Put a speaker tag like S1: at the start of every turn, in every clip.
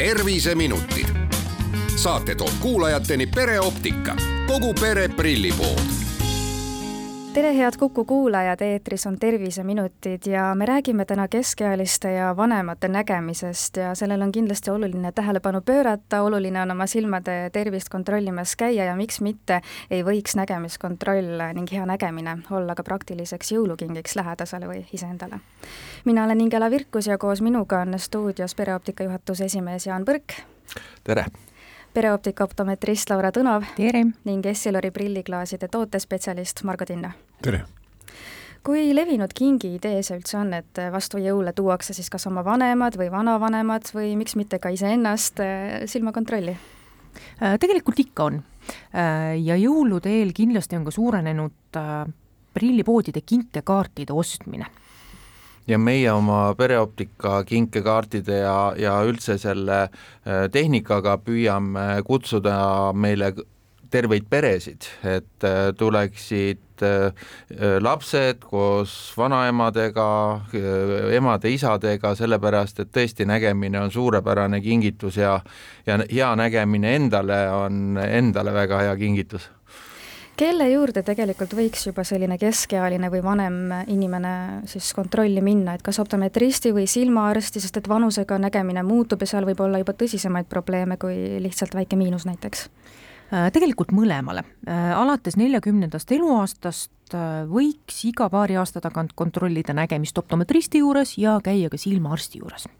S1: terviseminutid. saate toob kuulajateni pereoptika, kogu pere prillipood
S2: tere, head Kuku kuulajad, eetris on Terviseminutid ja me räägime täna keskealiste ja vanemate nägemisest ja sellele on kindlasti oluline tähelepanu pöörata, oluline on oma silmade tervist kontrollimas käia ja miks mitte ei võiks nägemiskontroll ning hea nägemine olla ka praktiliseks jõulukingiks lähedasele või iseendale. mina olen Ingela Virkus ja koos minuga on stuudios pereoptika juhatuse esimees Jaan Põrk.
S3: tere!
S2: Pereoptika optometrist Laura
S4: tere!
S2: ning Essilori prilliklaaside tootespetsialist Margo Tinna.
S5: tere!
S2: kui levinud kingi idee see üldse on, et vastu jõule tuuakse siis kas oma vanemad või vanavanemad või miks mitte ka iseennast eh, silmakontrolli?
S4: Äh, tegelikult ikka on. Äh, ja jõulude eel kindlasti on ka suurenenud äh, prillipoodide kinkekaartide ostmine
S3: ja meie oma pereoptika kinkekaartide ja, ja üldse selle äh, tehnikaga püüame kutsuda meile terveid peresid, et äh, tuleksid äh, lapsed koos vanaemadega, emade-isadega, sellepärast et tõesti nägemine on suurepärane kingitus ja ja hea nägemine endale on endale väga hea kingitus
S2: kelle juurde tegelikult võiks juba selline keskealine või vanem inimene siis kontrolli minna, et kas optometristi või silmaarsti, sest et vanusega nägemine muutub ja seal võib olla juba tõsisemaid probleeme kui lihtsalt väike miinus näiteks?
S4: Äh, tegelikult mõlemale. Äh, alates neljakümnendast eluaastast äh, võiks iga paari aasta tagant kontrollida nägemist optometristi juures ja käia ka silmaarsti juures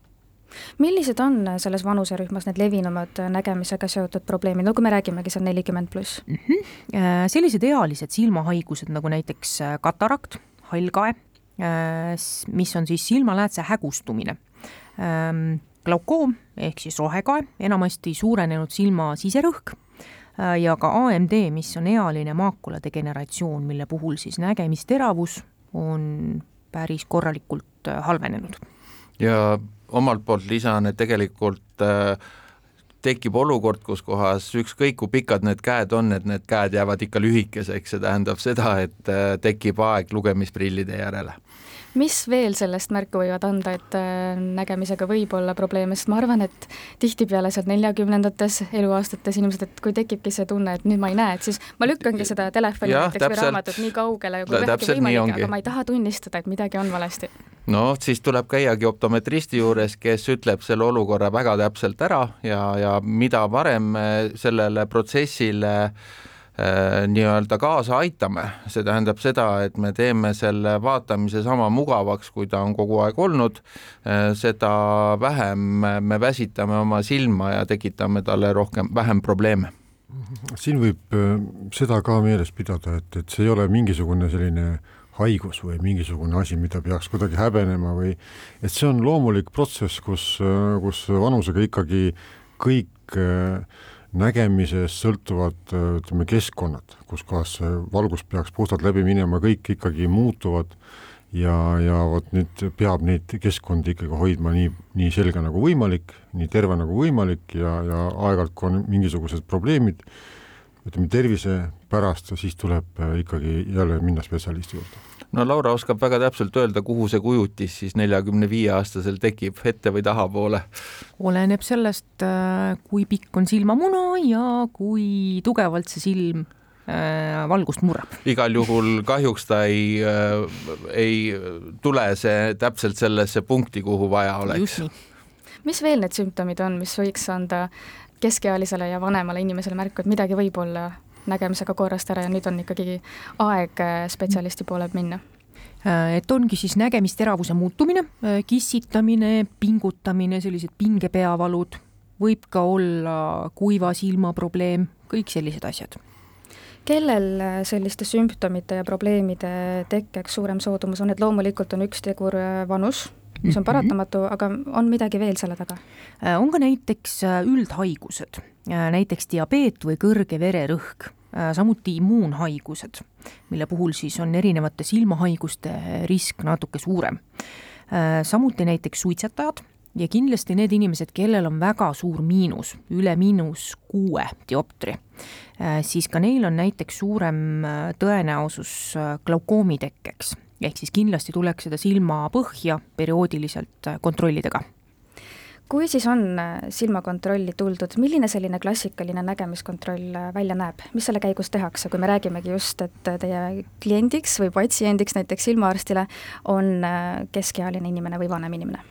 S2: millised on selles vanuserühmas need levinumad nägemisega seotud probleemid, no kui me räägimegi seal nelikümmend pluss mm?
S4: -hmm. sellised ealised silmahaigused nagu näiteks äh, katarakt, hallkae, äh, mis on siis silmaläätse hägustumine, ähm, glaukoom ehk siis rohekae, enamasti suurenenud silma siserõhk ja ka AMD, mis on ealine maakula degeneratsioon, mille puhul siis nägemisteravus on päris korralikult halvenenud.
S3: ja omalt poolt lisan, et tegelikult äh, tekib olukord, kus kohas ükskõik kui pikad need käed on, et need käed jäävad ikka lühikeseks, see tähendab seda, et äh, tekib aeg lugemisprillide järele.
S2: Mis veel sellest märku võivad anda, et äh, nägemisega võib olla probleeme, sest ma arvan, et tihtipeale sealt neljakümnendates eluaastates inimesed, et kui tekibki see tunne, et nüüd ma ei näe, et siis ma lükkangi seda telefoni
S3: ja,
S2: näiteks või raamatut nii kaugele, kui vähegi võimalik, aga ma ei taha tunnistada, et midagi on valesti.
S3: No siis tuleb käiagi optometristi juures, kes ütleb selle olukorra väga täpselt ära ja, ja mida varem sellele protsessile äh, nii-öelda kaasa aitame, see tähendab seda, et me teeme selle vaatamise sama mugavaks, kui ta on kogu aeg olnud, äh, seda vähem me väsitame oma silma ja tekitame talle rohkem, vähem probleeme.
S5: Siin võib äh, seda ka meeles pidada, et, et see ei ole mingisugune selline haigus või mingisugune asi, mida peaks kuidagi häbenema või et see on loomulik protsess, kus, kus vanusega ikkagi kõik äh, nägemisest sõltuvad ütleme, keskkonnad, kus kohas see valgus peaks puhtalt läbi minema, kõik ikkagi muutuvad ja, ja vot nüüd peab neid keskkondi ikkagi hoidma nii, nii selge nagu võimalik, nii terve nagu võimalik ja, ja aeg-ajalt, kui on mingisugused probleemid, ütleme tervise pärast, siis tuleb äh, ikkagi jälle minna spetsialisti juurde
S3: no Laura oskab väga täpselt öelda, kuhu see kujutis siis neljakümne viie aastasel tekib, ette või tahapoole?
S4: oleneb sellest, äh, kui pikk on silmamuna ja kui tugevalt see silm äh, valgust murrab.
S3: igal juhul kahjuks ta ei äh,, ei tule see täpselt sellesse punkti, kuhu vaja oleks.
S2: mis veel need sümptomid on, mis võiks anda keskealisele ja vanemale inimesele märku, et midagi võib olla nägemisega korrast ära ja nüüd on ikkagi aeg äh, spetsialisti poole minna
S4: äh, et ongi siis nägemisteravuse muutumine, äh, kissitamine, pingutamine, sellised pingepeavalud, võib ka olla kuiva silma probleem, kõik sellised asjad.
S2: kellel selliste sümptomite ja probleemide tekkeks suurem soodumus on, et loomulikult on üks tegur vanus, mis on mhm. paratamatu, aga on midagi veel selle taga?
S4: on ka näiteks üldhaigused näiteks diabeet või kõrge vererõhk, samuti immuunhaigused, mille puhul siis on erinevate silmahaiguste risk natuke suurem. Äh, samuti näiteks suitsetajad ja kindlasti need inimesed, kellel on väga suur miinus, üle miinus kuue dioptri, siis ka neil on näiteks suurem tõenäosus glaukoomi tekkeks, ehk siis kindlasti tuleks seda silmapõhja perioodiliselt kontrollida ka
S2: kui siis on äh, silmakontrolli tuldud, milline selline klassikaline nägemiskontroll äh, välja näeb, mis selle käigus tehakse, kui me räägimegi just, et äh, teie kliendiks või patsiendiks näiteks silmaarstile on keskealine inimene või vanem inimene?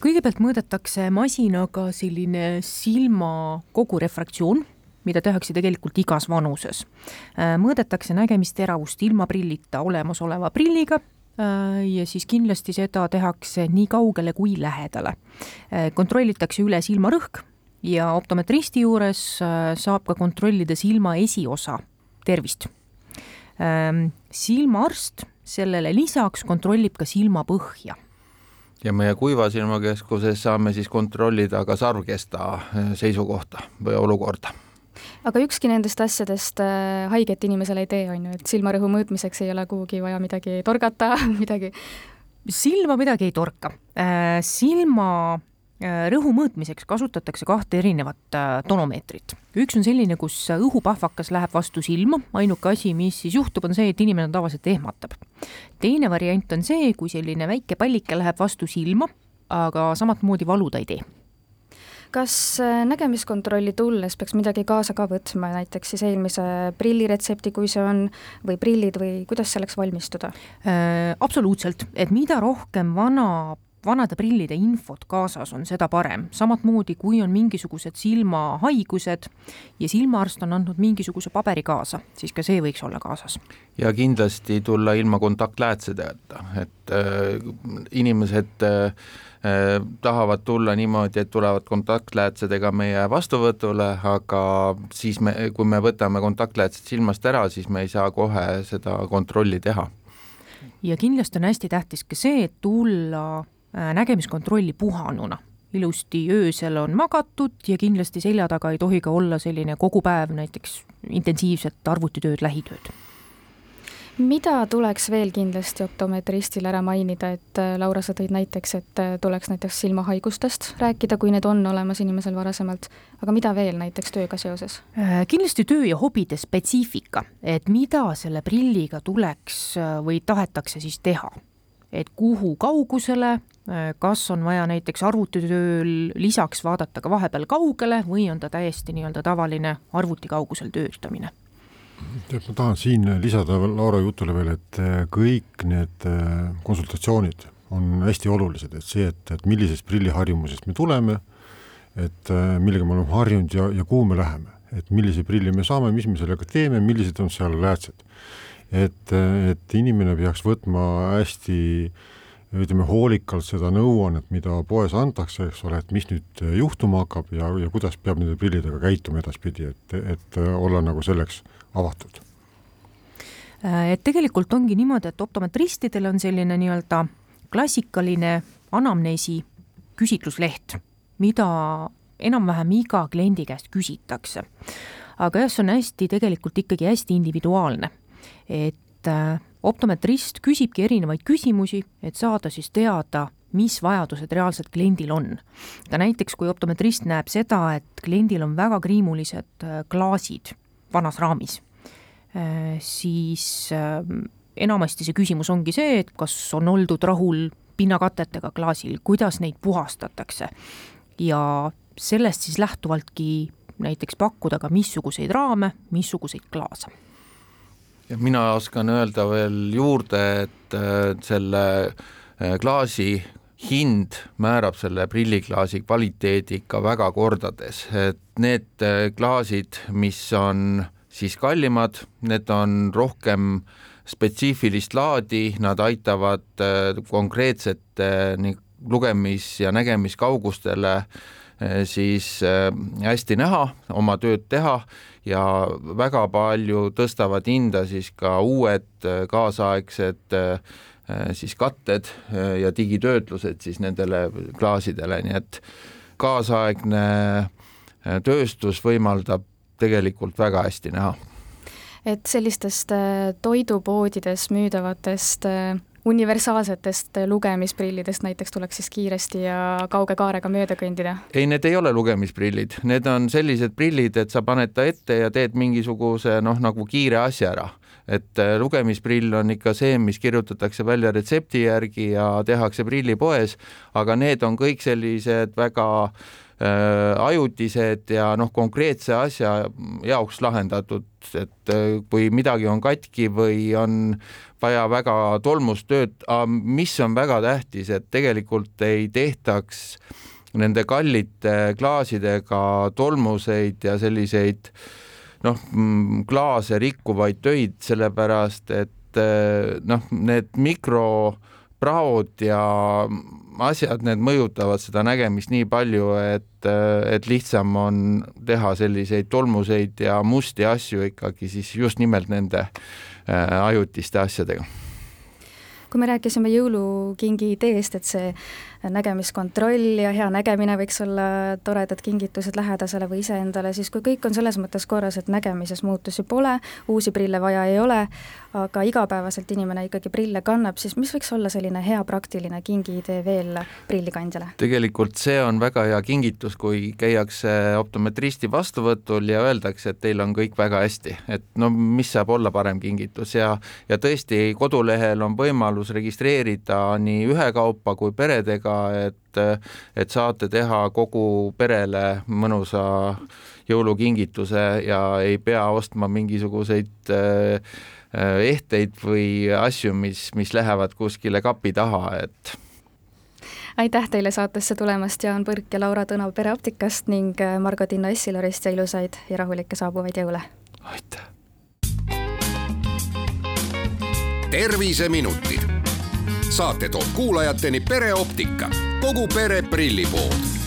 S4: kõigepealt mõõdetakse masinaga selline silma kogurefraktsioon, mida tehakse tegelikult igas vanuses. mõõdetakse nägemisteravust ilma prillita olemasoleva prilliga ja siis kindlasti seda tehakse nii kaugele kui lähedale. Äh, kontrollitakse üle silmarõhk ja optometristi juures äh, saab ka kontrollida silma esiosa tervist. Ähm, silmaarst sellele lisaks kontrollib ka silmapõhja
S3: ja meie Kuiva silmakeskuses saame siis kontrollida ka sarvkesta seisukohta või olukorda
S2: aga ükski nendest asjadest äh, haiget inimesele ei tee, on ju, et silmarõhu mõõtmiseks ei ole kuhugi vaja midagi torgata, midagi
S4: silma midagi ei torka. Äh, silma äh, rõhu mõõtmiseks kasutatakse kahte erinevat tonomeetrit. üks on selline, kus õhupahvakas läheb vastu silma, ainuke asi, mis siis juhtub, on see, et inimene tavaliselt ehmatab. teine variant on see, kui selline väike pallike läheb vastu silma, aga samamoodi valu ta ei tee
S2: kas äh, nägemiskontrolli tulles peaks midagi kaasa ka võtma, näiteks siis eelmise prilliretsepti, kui see on, või prillid või kuidas selleks valmistuda
S4: äh,? absoluutselt, et mida rohkem vana vanade prillide infot kaasas on, seda parem. samamoodi, kui on mingisugused silmahaigused ja silmaarst on andnud mingisuguse paberi kaasa, siis ka see võiks olla kaasas.
S3: ja kindlasti tulla ilma kontaktläätsedeta, et äh, inimesed äh, Äh, tahavad tulla niimoodi, et tulevad kontaktläätsedega meie vastuvõtule, aga siis me, kui me võtame kontaktläätsed silmast ära, siis me ei saa kohe seda kontrolli teha.
S4: ja kindlasti on hästi tähtis ka see, et tulla nägemiskontrolli puhanuna ilusti öösel on magatud ja kindlasti selja taga ei tohi ka olla selline kogu päev näiteks intensiivset arvutitööd, lähitööd
S2: mida tuleks veel kindlasti optometristil ära mainida, et äh, Laura, sa tõid näiteks, et äh, tuleks näiteks silmahaigustest rääkida, kui need on olemas inimesel varasemalt, aga mida veel näiteks tööga seoses?
S4: Äh, kindlasti töö ja hobide spetsiifika, et mida selle prilliga tuleks või tahetakse siis teha. et kuhu kaugusele, kas on vaja näiteks arvutitööl lisaks vaadata ka vahepeal kaugele või on ta täiesti nii-öelda tavaline arvuti kaugusel töötamine
S5: tead, ma tahan siin lisada Laura jutule veel, et äh, kõik need äh, konsultatsioonid on hästi olulised, et see, et, et millisest prilliharjumusest me tuleme, et äh, millega me oleme harjunud ja, ja kuhu me läheme, et millise prilli me saame, mis me sellega teeme, millised on seal läätsed. et, et inimene peaks võtma hästi ütleme hoolikalt seda nõuannet, mida poes antakse, eks ole, et mis nüüd juhtuma hakkab ja, ja kuidas peab nende prillidega käituma edaspidi, et, et olla nagu selleks avatud?
S4: Äh, et tegelikult ongi niimoodi, et optometristidel on selline nii-öelda klassikaline anamneesi küsitlusleht, mida enam-vähem iga kliendi käest küsitakse. aga jah, see on hästi, tegelikult ikkagi hästi individuaalne. et äh, optometrist küsibki erinevaid küsimusi, et saada siis teada, mis vajadused reaalselt kliendil on. ka näiteks, kui optometrist näeb seda, et kliendil on väga kriimulised äh, klaasid vanas raamis, Äh, siis ähm, enamasti see küsimus ongi see, et kas on oldud rahul pinnakatetega klaasil, kuidas neid puhastatakse ja sellest siis lähtuvaltki näiteks pakkuda ka missuguseid raame, missuguseid klaase.
S3: Ja mina oskan öelda veel juurde, et äh, selle äh, klaasi hind määrab selle prilliklaasi kvaliteedi ikka väga kordades, et need klaasid, mis on siis kallimad, need on rohkem spetsiifilist laadi, nad aitavad äh, konkreetsete lugemis- ja nägemiskaugustele äh, siis äh, hästi näha, oma tööd teha ja väga palju tõstavad hinda siis ka uued kaasaegsed siis katted ja digitöötlused siis nendele klaasidele, nii et kaasaegne tööstus võimaldab tegelikult väga hästi näha.
S2: et sellistest toidupoodides müüdavatest universaalsetest lugemisprillidest näiteks tuleks siis kiiresti ja kauge kaarega mööda kõndida?
S3: ei, need ei ole lugemisprillid, need on sellised prillid, et sa paned ta ette ja teed mingisuguse noh, nagu kiire asja ära. et äh, lugemisprill on ikka see, mis kirjutatakse välja retsepti järgi ja tehakse prillipoes, aga need on kõik sellised väga äh, ajutised ja noh, konkreetse asja jaoks lahendatud, et äh, kui midagi on katki või on vaja väga tolmustööd, mis on väga tähtis, et tegelikult ei tehtaks nende kallite klaasidega tolmuseid ja selliseid äh, noh, mm, klaase rikkuvaid töid, sellepärast et eh, noh, need mikropraod ja asjad, need mõjutavad seda nägemist nii palju, et, et lihtsam on teha selliseid tolmuseid ja musti asju ikkagi siis just nimelt nende äh, ajutiste asjadega
S2: kui me rääkisime jõulukingi ideest, et see nägemiskontroll ja hea nägemine võiks olla toredad kingitused lähedasele või iseendale, siis kui kõik on selles mõttes korras, et nägemises muutusi pole, uusi prille vaja ei ole, aga igapäevaselt inimene ikkagi prille kannab, siis mis võiks olla selline hea praktiline kingiidee veel prillikandjale?
S3: tegelikult see on väga hea kingitus, kui käiakse optometristi vastuvõtul ja öeldakse, et teil on kõik väga hästi, et no mis saab olla parem kingitus ja, ja tõesti, kodulehel on võimalus registreerida nii ühekaupa kui peredega et, et saate teha kogu perele mõnusa jõulukingituse ja ei pea ostma mingisuguseid äh, ehteid või asju, mis, mis lähevad kuskile kapi taha, et
S2: aitäh teile saatesse tulemast, Jaan Põrk ja Laura Tõnav Pereoptikast ning Margo Tinno Essilorist ja ilusaid ja rahulikke saabuvaid jõule!
S3: aitäh!
S1: terviseminutid saate toob kuulajateni pereoptika, kogu pere prillipood